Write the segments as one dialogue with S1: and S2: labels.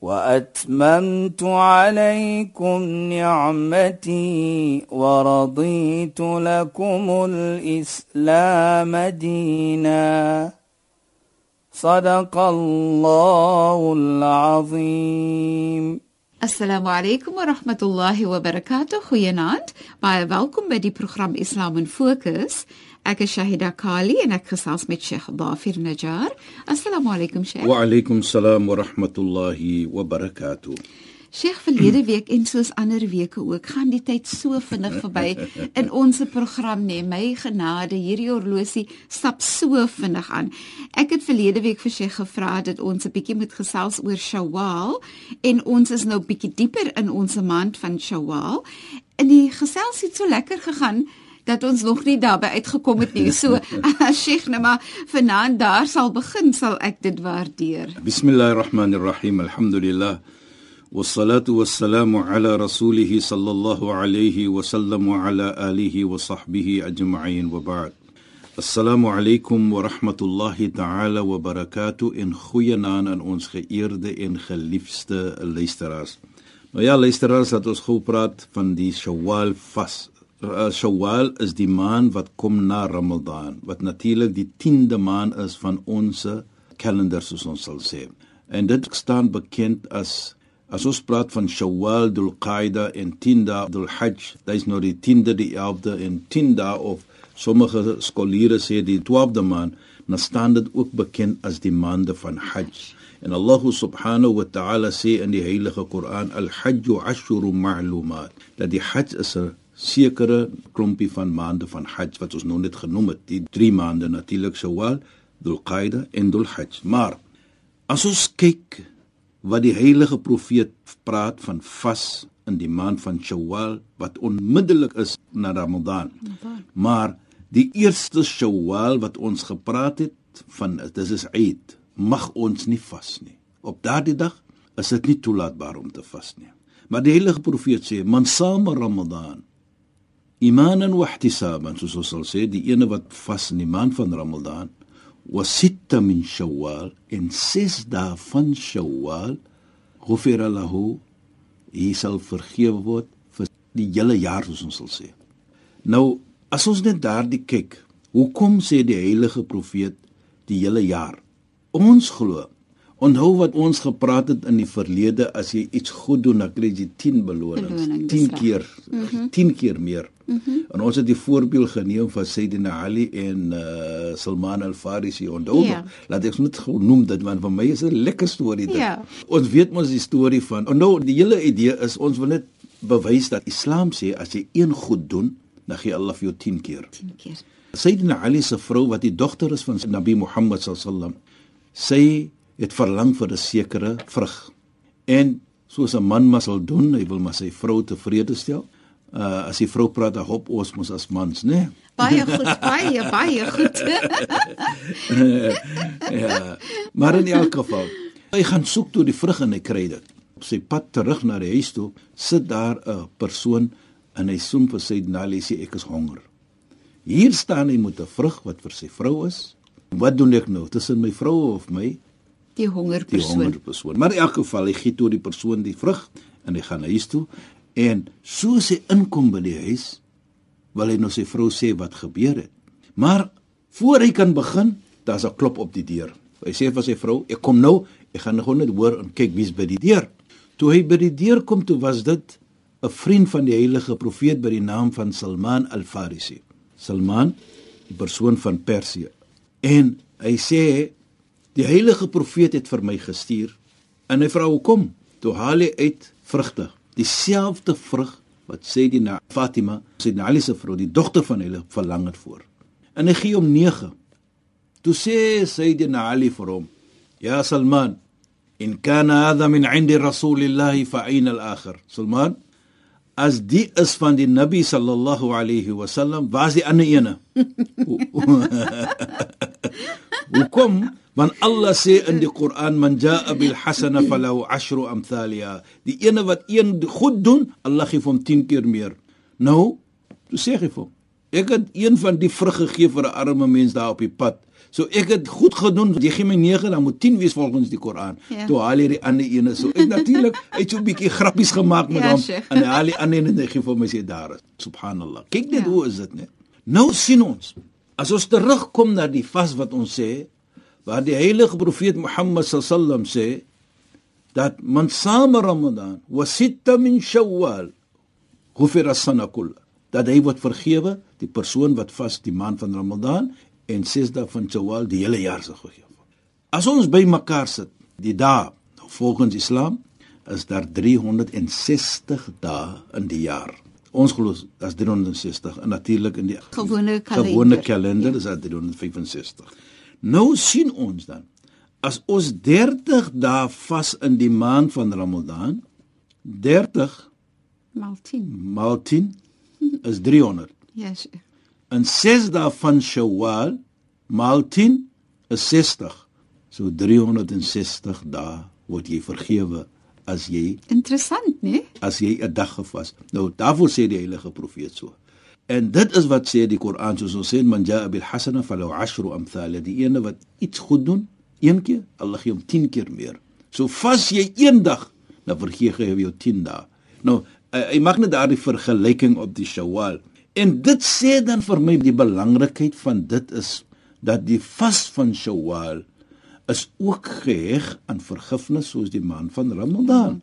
S1: وأتممت عليكم نعمتي ورضيت لكم الإسلام دينا. صدق الله العظيم.
S2: السلام عليكم ورحمة الله وبركاته. خيانات باي بالكم بدي برنامج اسلام فوكس Ek is Shahida Kali en ek gesels met Sheikh Dafir Najjar. Assalamu alaykum Sheikh.
S3: Wa alaykum salaam wa rahmatullahi wa barakatuh.
S2: Sheikh verlede week en soos ander weke ook, gaan die tyd so vinnig verby in ons program nê. My genade, hierdie horlosie stap so vinnig aan. Ek het verlede week vir Sheikh gevra dat ons 'n bietjie moet gesels oor Shawwal en ons is nou bietjie dieper in ons maand van Shawwal. En die gesels het so lekker gegaan dat ons nog nie daarby uitgekom het nie. So as Sheikh nou maar vanaand daar sal begin, sal ek dit waardeer.
S3: Bismillahirrahmanirrahim. Alhamdulillah. والصلاة والسلام على رسوله صلى الله عليه وسلم وعلى آله وصحبه أجمعين وبعد السلام عليكم ورحمة الله تعالى وبركاته in goeie naam aan ons geëerde en geliefde luisteraars. Nou ja, luisteraars, dat ons gou praat van die Shawwal vas. Uh, Shawwal is die maand wat kom na Ramadan, wat natuurlik die 10de maand is van ons kalender soos ons sal sê. En dit staan bekend as As ons praat van Shawwal, Dhul Qaida en 10 dae Dhul Hajj, dis nou die 10de, die 11de en 10 dae of sommige skoliere sê die 12de maand, dan staan dit ook bekend as die maande van Hajj. En Allah subhanahu wa ta'ala sê in die heilige Koran, Al-Hajj ashuru ma'lumat, dat die Hajj is 'n sekere klompie van maande van Hajj wat ons nou net genoem het, die 3 maande natuurlik Shawwal, Dhul Qaida en Dhul Hajj. Maar as ons kyk wat die heilige profeet praat van vas in die maand van Shawwal wat onmiddellik is na Ramadan. Maar die eerste Shawwal wat ons gepraat het van dis is Eid, mag ons nie vas nie. Op daardie dag is dit nie toelaatbaar om te vas nie. Maar die heilige profeet sê man sama Ramadan imanan wa ihtisaban soos ons sal sê die ene wat vas in die maand van Ramadan wa sitta min shawwal in ses dae van shawwal ghufira lahu hy sal vergewe word vir die hele jaar soos ons sal sê. Nou as ons net daardie kyk hoekom sê die heilige profeet die hele jaar? Ons glo Onthou wat ons gepraat het in die verlede as jy iets goed doen dan kry jy 10 belonings. Beloning, 10 keer mm -hmm. 10 keer meer. Mm -hmm. En ons het die voorbeeld geneem van Sayyidina Ali en uh, Salman al-Farisi onthou. Yeah. Ja. Laat ek net genoem dit want vir my is 'n lekker storie dit. Yeah. Ja. Ons weet mos die storie van. Onthou die hele idee is ons wil net bewys dat Islam sê as jy een goed doen, dan gee Allah vir jou 10 keer. 10 keer. Sayyidina Ali se vrou wat die dogter is van Nabi Muhammad sallallahu alaihi wasallam sê het verlang vir 'n sekere vrug. En soos 'n man mas sal doen, hy wil maar sy vrou tevrede stel. Uh as die vrou praat, dan hop ons mos as mans, né? Nee?
S2: Baie goed, baie baie goed.
S3: ja. Maar in elk geval, hy gaan soek toe die vrug en hy kry dit. Op sy pad terug na die huis toe, sit daar 'n persoon en hy soem vir sy Nali sê ek is honger. Hier staan hy met 'n vrug wat vir sy vrou is. Wat doen ek nou? Tussen my vrou of my
S2: die honger persoon. Die honger
S3: persoon. Maar in elk geval, hy gee toe die persoon die vrug en hy gaan huis toe en soos hy inkom by die huis, wil hy nou sy vrou sê wat gebeur het. Maar voor hy kan begin, daar's 'n klop op die deur. Hy sê vir sy vrou, "Ek kom nou, ek gaan nou net hoor en kyk wie's by die deur." Toe hy by die deur kom, toe was dit 'n vriend van die heilige profeet by die naam van Salman al-Farisi. Salman, die persoon van Persië. En hy sê Die heilige profeet het vir my gestuur en hy vra hoekom? Toe haal hy uit vrugte, dieselfde vrug wat sê die na Fatima, sy Ali se vrou, die dogter van hulle verlang het voor. En hy gee hom 9. Toe sê sy die na Ali vir hom: "Ya Salman, in kana hadha min 'indi Rasulillah fa aina al-akhir?" Salman, as die is van die Nabi sallallahu alayhi wasallam, waar is die ander ene? Hoekom? Want Allah sê in die Koran man jaa bil hasana falahu ashru amthaliha. Die ene wat een goed doen, Allah gee hom 10 keer meer. Nou, toe sê hy vir hom, ek het een van die vrug gegee vir 'n arme mens daar op die pad. So ek het goed gedoen. Jy gee my 9, dan moet 10 wees volgens die Koran. Ja. Toe haal hy die ander ene. So ek natuurlik het so 'n bietjie grappies gemaak met ja, hom en hy haal die ander en hy gee vir my sê daar. Subhanallah. Kyk net ja. hoe is dit, né? Nou sien ons. As ons terugkom na die vas wat ons sê, waar die heilige profeet Mohammed sallam sê dat man saam Ramadan wa sitta min Shawwal ghufira sana kull dat hy word vergewe die persoon wat vas die maand van Ramadan en 6 dae van Shawwal die hele jaar se gegee word. As ons bymekaar sit, die dae volgens Islam is daar 360 dae in die jaar. Ons glo as 360 en natuurlik in die
S2: gewone kalender,
S3: gewone kalender ja. is dit 365. Nou sien ons dan as ons 30 dae vas in die maand van Ramadan 30
S2: maal 10
S3: maal 10 is 300.
S2: Ja, yes.
S3: En 6 dae van Shawwal maal 10 is 60. So 360 dae word jy vergewe as jy
S2: Interessant, né?
S3: As jy 'n dag gevas. Nou daarvoor sê die heilige profeet so. En dit is wat sê die Koran soos ons sê man jaa bil hasana falahu ashru amthal die ene wat iets goed doen een keer Allah gee hom 10 keer meer so vas jy een dag dan vergeef hy jou 10 dae nou hy maak net daardie vergelyking op die Shawwal en dit sê dan vir my die belangrikheid van dit is dat die vas van Shawwal is ook geheg aan vergifnis soos die maand van Ramadan.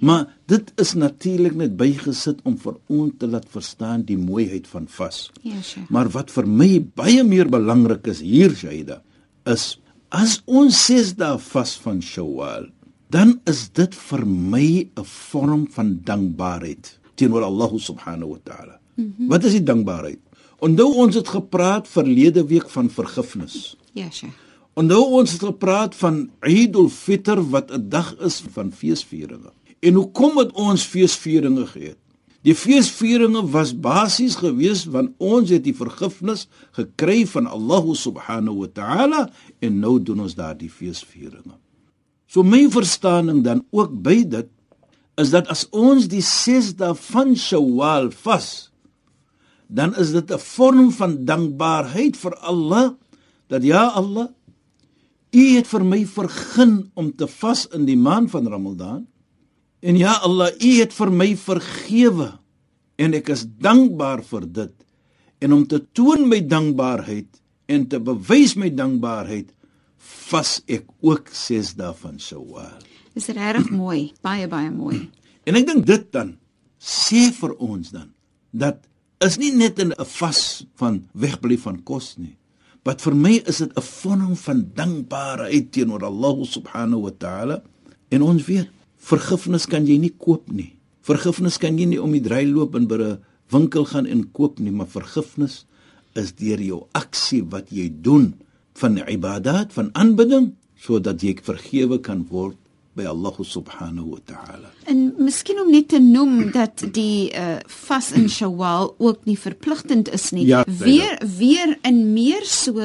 S3: Maar dit is natuurlik net bygesit om vir ons te laat verstaan die mooiheid van vas.
S2: Ja, sure.
S3: Maar wat vir my baie meer belangrik is hier, Shaida, is as ons ses dae vas van Shawwal, dan is dit vir my 'n vorm van dankbaarheid teenoor Allah subhanahu wa ta'ala. Mm -hmm. Wat is die dankbaarheid? Onthou ons het gepraat verlede week van vergifnis.
S2: Ja, sure.
S3: En nou ons het gepraat van Eid al-Fitr wat 'n dag is van feesvieringe. En hoekom het ons feesvieringe gehad? Die feesvieringe was basies gewees want ons het die vergifnis gekry van Allah subhanahu wa ta'ala en nou doen ons daardie feesvieringe. So my verstaaning dan ook by dit is dat as ons die 6 dae van Shawwal vas, dan is dit 'n vorm van dankbaarheid vir Allah dat ja Allah U het vir my vergun om te vas in die maand van Ramadan. En ja Allah, U het vir my vergewe en ek is dankbaar vir dit. En om te toon my dankbaarheid en te bewys my dankbaarheid, vas ek ook 6 dae van Shawwal.
S2: Dis regtig mooi, baie baie mooi.
S3: En ek dink dit dan sê vir ons dan dat is nie net 'n vas van wegbly van kos nie. Wat vir my is dit 'n vorm van dankbaarheid teenoor Allah subhanahu wa ta'ala. En ons weet, vergifnis kan jy nie koop nie. Vergifnis kan jy nie om die draai loop en by 'n winkel gaan en koop nie, maar vergifnis is deur jou aksie wat jy doen van ibadat, van aanbidding, sodat jy vergewe kan word by Allah subhanahu wa ta'ala.
S2: En miskien om net te noem dat die uh vas in Shawwal ook nie verpligtend is nie.
S3: Ja,
S2: weer weer in meer so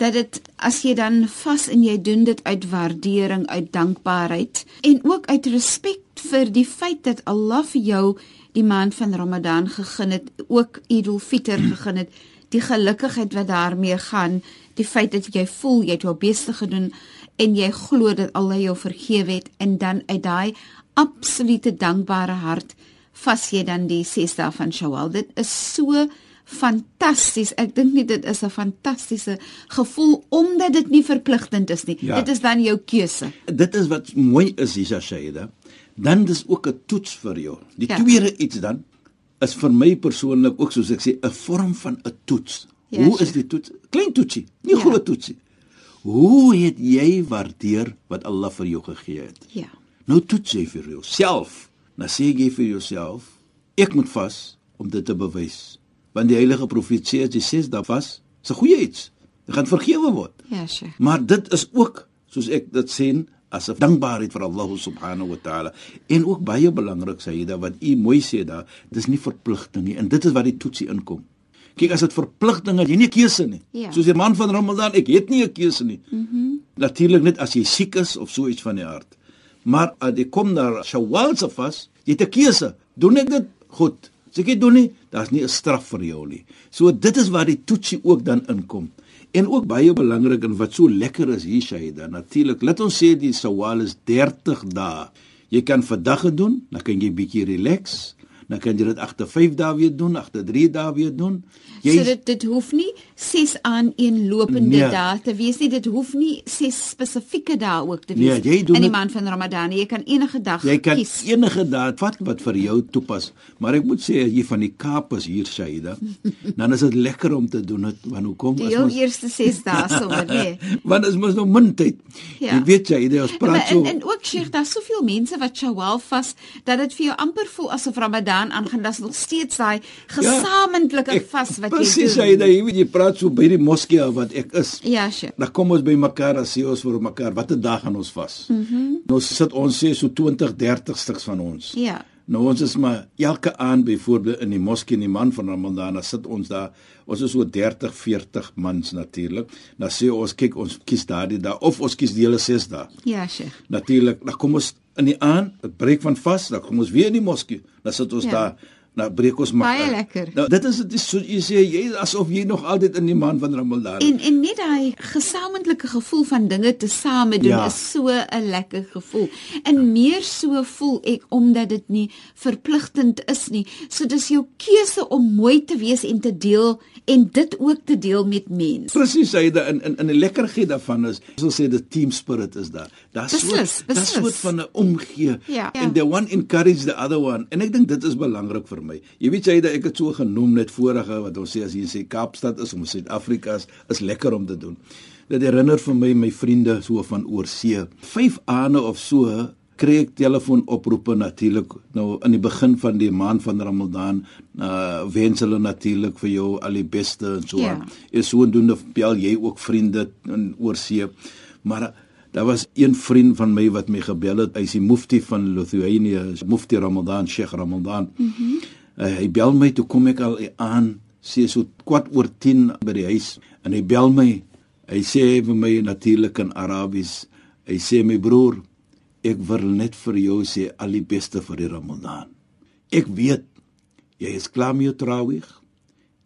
S2: dat dit as jy dan vas en jy doen dit uit waardering, uit dankbaarheid en ook uit respek vir die feit dat Allah vir jou die maand van Ramadan gegee het, ook Eid al-Fitr gegee het, die gelukigheid wat daarmee gaan, die feit dat jy voel jy het jou beste gedoen en jy glo dat Allah jou vergewe het en dan uit daai absolute dankbare hart vas jy dan die 6 dae van Shawwal. Dit is so fantasties. Ek dink nie dit is 'n fantastiese gevoel omdat dit nie verpligtend is nie. Ja. Dit is dan jou keuse.
S3: Dit is wat mooi is, Isa Shaida. Dan dis ook 'n toets vir jou. Die ja. tweede iets dan is vir my persoonlik ook soos ek sê 'n vorm van 'n toets. Ja, Hoe is die toets? Klein toetsie, nie ja. groot toetsie. Hoe het jy waardeer wat Allah vir jou gegee het?
S2: Ja.
S3: Nou toets jy vir jouself. Nou sê jy vir jouself, ek moet vas om dit te bewys. Want die heilige profeet sê as jy sê dat vas, is 'n goeie iets. Jy gaan vergewe word.
S2: Ja, sure.
S3: Maar dit is ook soos ek dit sê as 'n dankbaarheid vir Allah subhanahu wa taala. En ook baie belangrik sê jy dat wat u mooi sê daar, dis nie verpligting nie en dit is wat die toetsie inkom. Kyk as dit verpligting is, jy nie keuse nie.
S2: Ja.
S3: Soos die man van Ramadan, ek het nie 'n keuse nie. Mm Natuurlik net as jy siek is of so iets van die aard. Maar as jy kom na Shawwal se vas, jy het 'n keuse. Doen ek dit goed? As ek dit doen nie, daar's nie 'n straf vir jou nie. So dit is waar die toetsie ook dan inkom. En ook baie belangrik en wat so lekker is hier Shaida, natuurlik, laat ons sê die Shawwal is 30 dae. Jy kan vandag dit doen, dan kan jy bietjie relax, dan kan jy dit agter 5 dae weer doen, agter 3 dae weer doen. Jy
S2: So dit dit hoef nie 6 aan een lopende
S3: Nee.
S2: dae te wees nie. Dit hoef nie 6 spesifieke dae ook te
S3: Nee,
S2: wees
S3: jy doen
S2: in die
S3: dit-
S2: maand van Ramadan. Jy kan enige dag
S3: jy kan
S2: kies.
S3: enige daad vat wat vir jou toepas. Maar ek moet sê as jy van die Kaap is hier Shaida, dan is dit lekker om te doen dit want hoekom
S2: Die
S3: as ons
S2: eerste 6 dae sommer, nee.
S3: want as mos nou min tyd.
S2: Ja.
S3: Jy weet Shaida, ons
S2: Maar
S3: praat so
S2: en, en ook Sheikh, daar's soveel mense wat Shawwal vas dat dit vir jou amper voel asof Ramadan aangaan. Daar's nog steeds daai gesamentlike
S3: Ek-
S2: vas wat jy
S3: Presies
S2: doen.
S3: Shaida, jy weet jy praat so by die moskee wat ek is.
S2: Ja, Sheikh.
S3: Dan kom ons by mekaar as sê ons vir mekaar watter dag gaan ons vas. Mm
S2: Mhm.
S3: -hmm. Nou sit ons sê so 20, 30 stuks van ons.
S2: Ja.
S3: Nou ons is maar elke aand byvoorbeeld in die moskee in die man van Ramadan, dan sit ons daar. Ons is so 30, 40 mans natuurlik. Dan sê ons kyk ons kies daardie dag of ons kies die hele 6 dae.
S2: Ja, Sheikh.
S3: Natuurlik, dan kom ons in die aand, dit breek van vas, dan kom ons weer in die moskee. Dan sit ons
S2: ja.
S3: daar. Dan breek ons maar.
S2: Baie lekker.
S3: Nou dit is dit is so jy sê jy asof jy nog altyd in die man van Ramadan.
S2: En en net daai gesamentlike gevoel van dinge te same doen
S3: Ja.
S2: is so 'n lekker gevoel. En meer so voel ek omdat dit nie verpligtend is nie. So dis jou keuse om mooi te wees en te deel en dit ook te deel met mense.
S3: Presies, hy da in in in die lekkerheid daarvan is, soos sê die team spirit is daar. Daar's so
S2: beslis.
S3: soort van 'n omgee
S2: Ja.
S3: en the one encourage the other one. En ek dink dit is belangrik vir my. Jy weet jy dat ek het so genoem net vorige wat ons sê as jy sê Kaapstad is om Suid-Afrika is, is lekker om te doen. Dit herinner vir my my vriende so van oorsee. 5 aande of so kry ek telefoonoproepe natuurlik nou in die begin van die maand van Ramadan uh wens hulle natuurlik vir jou al die beste en so
S2: Ja.
S3: aan. Is sodoende bel jy ook vriende in oorsee. Maar uh, daar was een vriend van my wat my gebel het. Hy's die mufti van Lithuania, mufti Ramadan, Sheikh Ramadan. Mhm. Mm uh, hy bel my toe kom ek al aan sê so kwart oor 10 by die huis en hy bel my. Hy sê vir my natuurlik in Arabies. Hy sê my broer, ek wil net vir jou sê al die beste vir die Ramadan. Ek weet jy is klaar met jou trawig.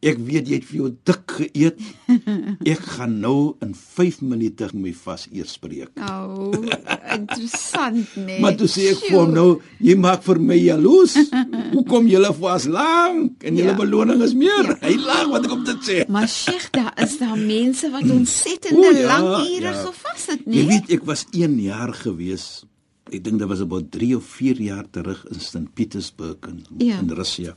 S3: Ek weet jy het vir jou dik geëet. Ek gaan nou in 5 minute my vas eers spreek.
S2: Nou, interessant, nee.
S3: Maar toe sê ek vir hom nou, jy maak vir my jaloes. Hoekom julle vas lank en julle
S2: Ja.
S3: beloning is meer? Hy lag wat ek op dit sê.
S2: Maar Sheikh, daar is daar mense wat ontsettende
S3: O, ja,
S2: lang ure
S3: ja.
S2: gevas het,
S3: Jy
S2: nee?
S3: weet ek was 1 jaar gewees. Ek dink dit was about 3 of 4 jaar terug in St Petersburg in,
S2: Ja.
S3: in Rusland.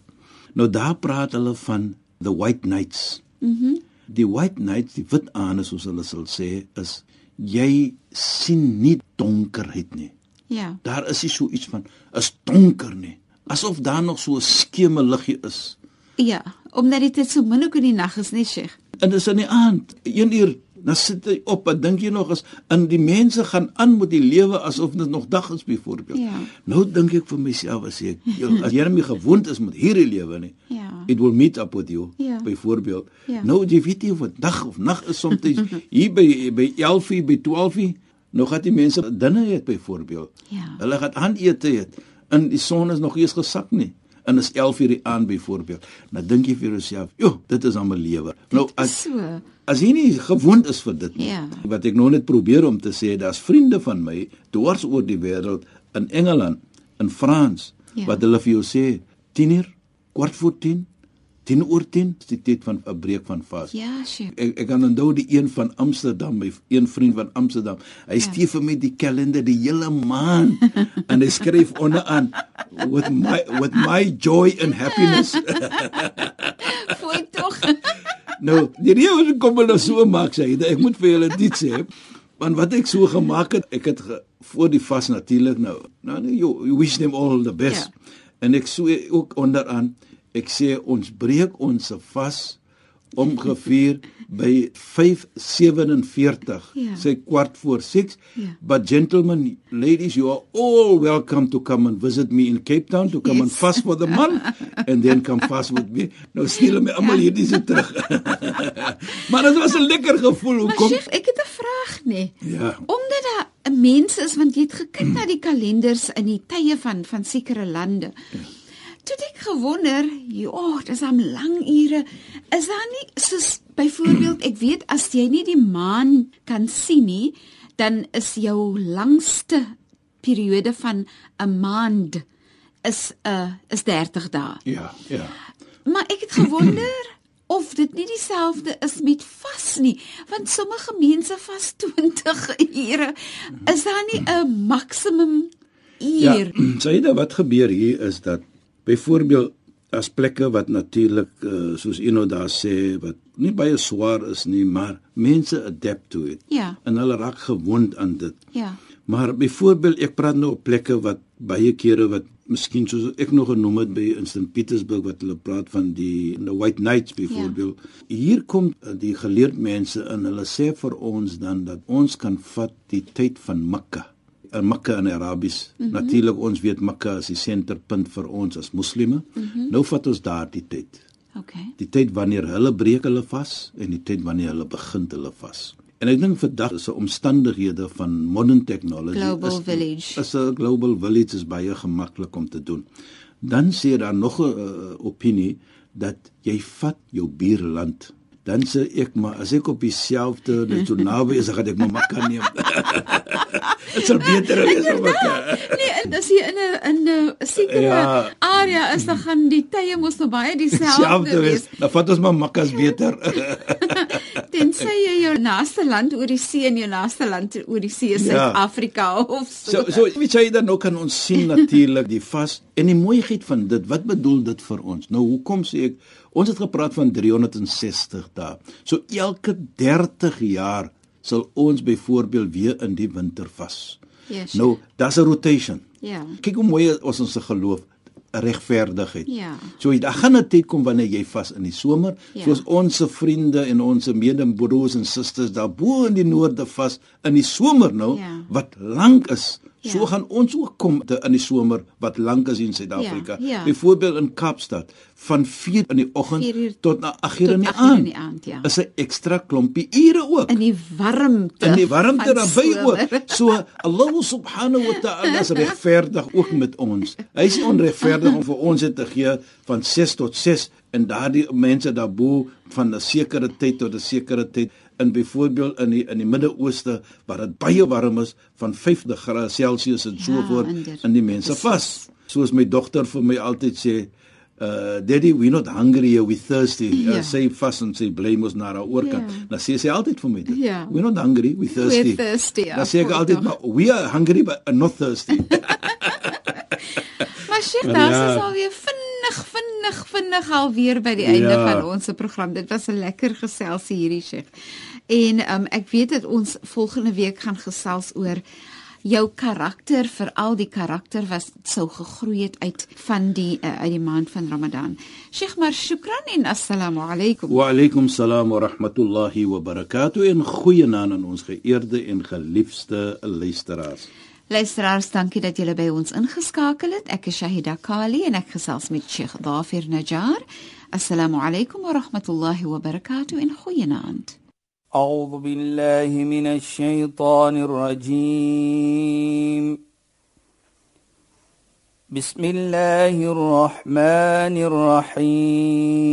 S3: Nou daar praat hulle van the white knights. Mhm. Mm die white knights, die wit aane soos hulle sal sê, is jy sien nie donkerheid nie.
S2: Ja.
S3: Daar is nie so iets van is donker nie. Asof daar nog so 'n skeme liggie is.
S2: Ja, omdat dit so min ook in die nag is, nee, Sheikh.
S3: En dis in die aand, 1 uur, dan sit jy op en dink jy nog as in die mense gaan aan met die lewe asof dit nog dag is byvoorbeeld.
S2: Ja.
S3: Nou dink ek vir myself as ek as jy nie gewoond is met hierdie lewe nie.
S2: Ja.
S3: It will meet up with you
S2: Ja.
S3: byvoorbeeld.
S2: Ja.
S3: Nou jy weet nie wat dag of nag is soms hier by by 11:00 by 12:00 nog het die mense dinge eet byvoorbeeld.
S2: Ja.
S3: Hulle gaan aandete eet en die son is nog eers gesak nie en is 11:00 die aand byvoorbeeld. Nou dink jy vir jouself, "Jo, dit is aan my lewe." Nou as
S2: So.
S3: as jy nie gewoond is vir dit nie.
S2: Ja.
S3: Wat ek nou net probeer om te sê, daar's vriende van my dwars oor die wêreld in Engeland, in Frans,
S2: Ja.
S3: wat hulle vir jou sê 10 uur, kwart voor 10, 10 oor 10, is die tyd van 'n breek van vas.
S2: Ja, Sheikh.
S3: Ek ek kan onthou die een van Amsterdam, my een vriend van Amsterdam. Hy
S2: Ja.
S3: stuur vir my die kalender die hele maand en hy skryf onderaan with my with my joy and happiness.
S2: Fooi tog.
S3: Nou, die rede hoekom kom hulle so maak sê, ek moet vir julle dit sê, want wat ek so gemaak het, ek het ge, voor die vas natuurlik nou, nou nee, you, you wish them all the best.
S2: Ja.
S3: En ek so ook onderaan, ek sê ons breek ons vas ongeveer by 5:47
S2: Ja.
S3: sê kwart voor 6
S2: Ja.
S3: but gentlemen ladies you are all welcome to come and visit me in Cape Town to come and
S2: Yes.
S3: fast for the month and then come fast with me nou stuur my almal hierdie se terug maar dit was 'n lekker gevoel
S2: Maar
S3: hoekom
S2: Sheikh, ek het 'n vraag nê.
S3: Ja.
S2: Omdat daar 'n mens is want jy het gekyk na die kalenders in die tye van van sekere lande. Toe ek gewonder, ja, dis am lang ure. Is daar nie soos byvoorbeeld, ek weet as jy nie die maan kan sien nie, dan is jou langste periode van 'n maand is 'n uh, is 30 dae.
S3: ja ja
S2: Maar ek het gewonder of dit nie dieselfde is met vas nie, want sommige mense vas 20 ure. Is daar nie 'n maksimum
S3: Ja,
S2: uur?
S3: Saida, wat gebeur hier is dat byvoorbeeld as plekke wat natuurlik uh, soos Ino daar sê wat nie baie swaar is nie, maar mense adapt to it.
S2: Ja.
S3: En hulle raak gewoond aan dit.
S2: Ja.
S3: Maar byvoorbeeld ek praat nou op plekke wat baie kere wat miskien soos ek nog genoem het by in St Petersburg wat hulle praat van die the White Knights byvoorbeeld. Ja. Hier kom uh, die geleerde mense en hulle sê vir ons dan dat ons kan vat die tyd van Mekka. In Mekka in Arabies. Mm -hmm. Natuurlik ons weet Mekka is die senterpunt vir ons as moslimme. Mm -hmm. Nou vat ons daardie tyd.
S2: Okay.
S3: Die tyd wanneer hulle breek hulle vas en die tyd wanneer hulle begin hulle vas. En ek dink vandag is 'n omstandighede van modern technology
S2: Global
S3: is,
S2: village.
S3: Is 'n global village is baie gemaklik om te doen. Dan sê daar nog 'n uh, opinie dat jy vat jou buurland. Dan sê ek maar as ek op dieselfde net so naby is, dan gaan ek maar makka neem. Dit sal beter wees om makka.
S2: Nee, en as jy in 'n in 'n sekere ja.
S3: Ja.
S2: area is, dan gaan die tye mos nou baie dieselfde wees.
S3: Dan vat ons maar makkas beter.
S2: Tensy jy jou naaste land oor die see en jou naaste land oor die see is
S3: Ja.
S2: Suid-Afrika of so.
S3: So so weet jy dan nou kan ons sien natuurlik die vas en die mooiheid van dit. Wat bedoel dit vir ons? Nou hoekom sê ek ons het gepraat van 360 dae. So elke 30 jaar sal ons byvoorbeeld weer in die winter vas.
S2: Yes.
S3: Nou, daar's 'n rotation.
S2: Ja.
S3: Kyk hoe mooi ons se geloof regverdigheid.
S2: Ja.
S3: So daar gaan 'n tyd kom wanneer jy vas in die somer,
S2: Ja.
S3: soos ons vriende en ons medebroers en susters daar bo in die noorde vas in die somer nou
S2: Ja.
S3: wat lank is. So
S2: Ja.
S3: gaan ons ook kom in die somer wat lank is in Suid-Afrika.
S2: Ja, ja.
S3: Byvoorbeeld in Kaapstad van 4 in die oggend tot na 8 uur in die
S2: 8 uur in
S3: aand.
S2: die aand, ja.
S3: Is 'n ekstra klompie ure ook
S2: in die warmte.
S3: in die warmte daarbey ook. So Allah subhanahu wa ta'ala is regverdig ook met ons. Hy is onregverdig om vir ons te gee van 6 tot 6 en daardie mense daarbo van 'n sekere tyd tot 'n sekere tyd in byvoorbeeld in die in die Midde-Ooste waar dit baie warm is van 50 grade Celsius en so
S2: Ja,
S3: voort
S2: inderdaad.
S3: in die mense vas. Soos my dogter vir my altyd sê Uh daddy we not hungry here we thirsty.
S2: Ja.
S3: Uh, sy vas en sy bly mos na haar oorkant.
S2: Ja.
S3: Dan sê sy altyd vir my dit.
S2: Ja.
S3: We not hungry, we thirsty.
S2: We're thirsty, ja,
S3: Dan sê ek altyd maar we are hungry but are not thirsty.
S2: Maar
S3: Maar
S2: daar
S3: ja.
S2: is alweer vinnig, vinnig, vinnig alweer by die einde
S3: Ja.
S2: van ons program. Dit was 'n lekker geselsie hierdie Sheikh. En um, ek weet dat ons volgende week gaan gesels oor jou karakter, veral die karakter wat sou gegroei het uit van die uh, uit die maand van Ramadan. Sheikh, maar shukran en assalamu alaykum.
S3: wa alaykum salaam wa rahmatullahi wa barakatuh en goeienaand aan ons geëerde en geliefde luisteraars.
S2: Luisteraars, dankie dat julle by ons ingeskakel het. Ek is Shahida Kali en ek gesels met Sheikh Dafir Najjar. Assalamu alaykum wa rahmatullahi wa barakatuh en goeienaand.
S1: أعوذ بالله من الشيطان الرجيم بسم الله الرحمن الرحيم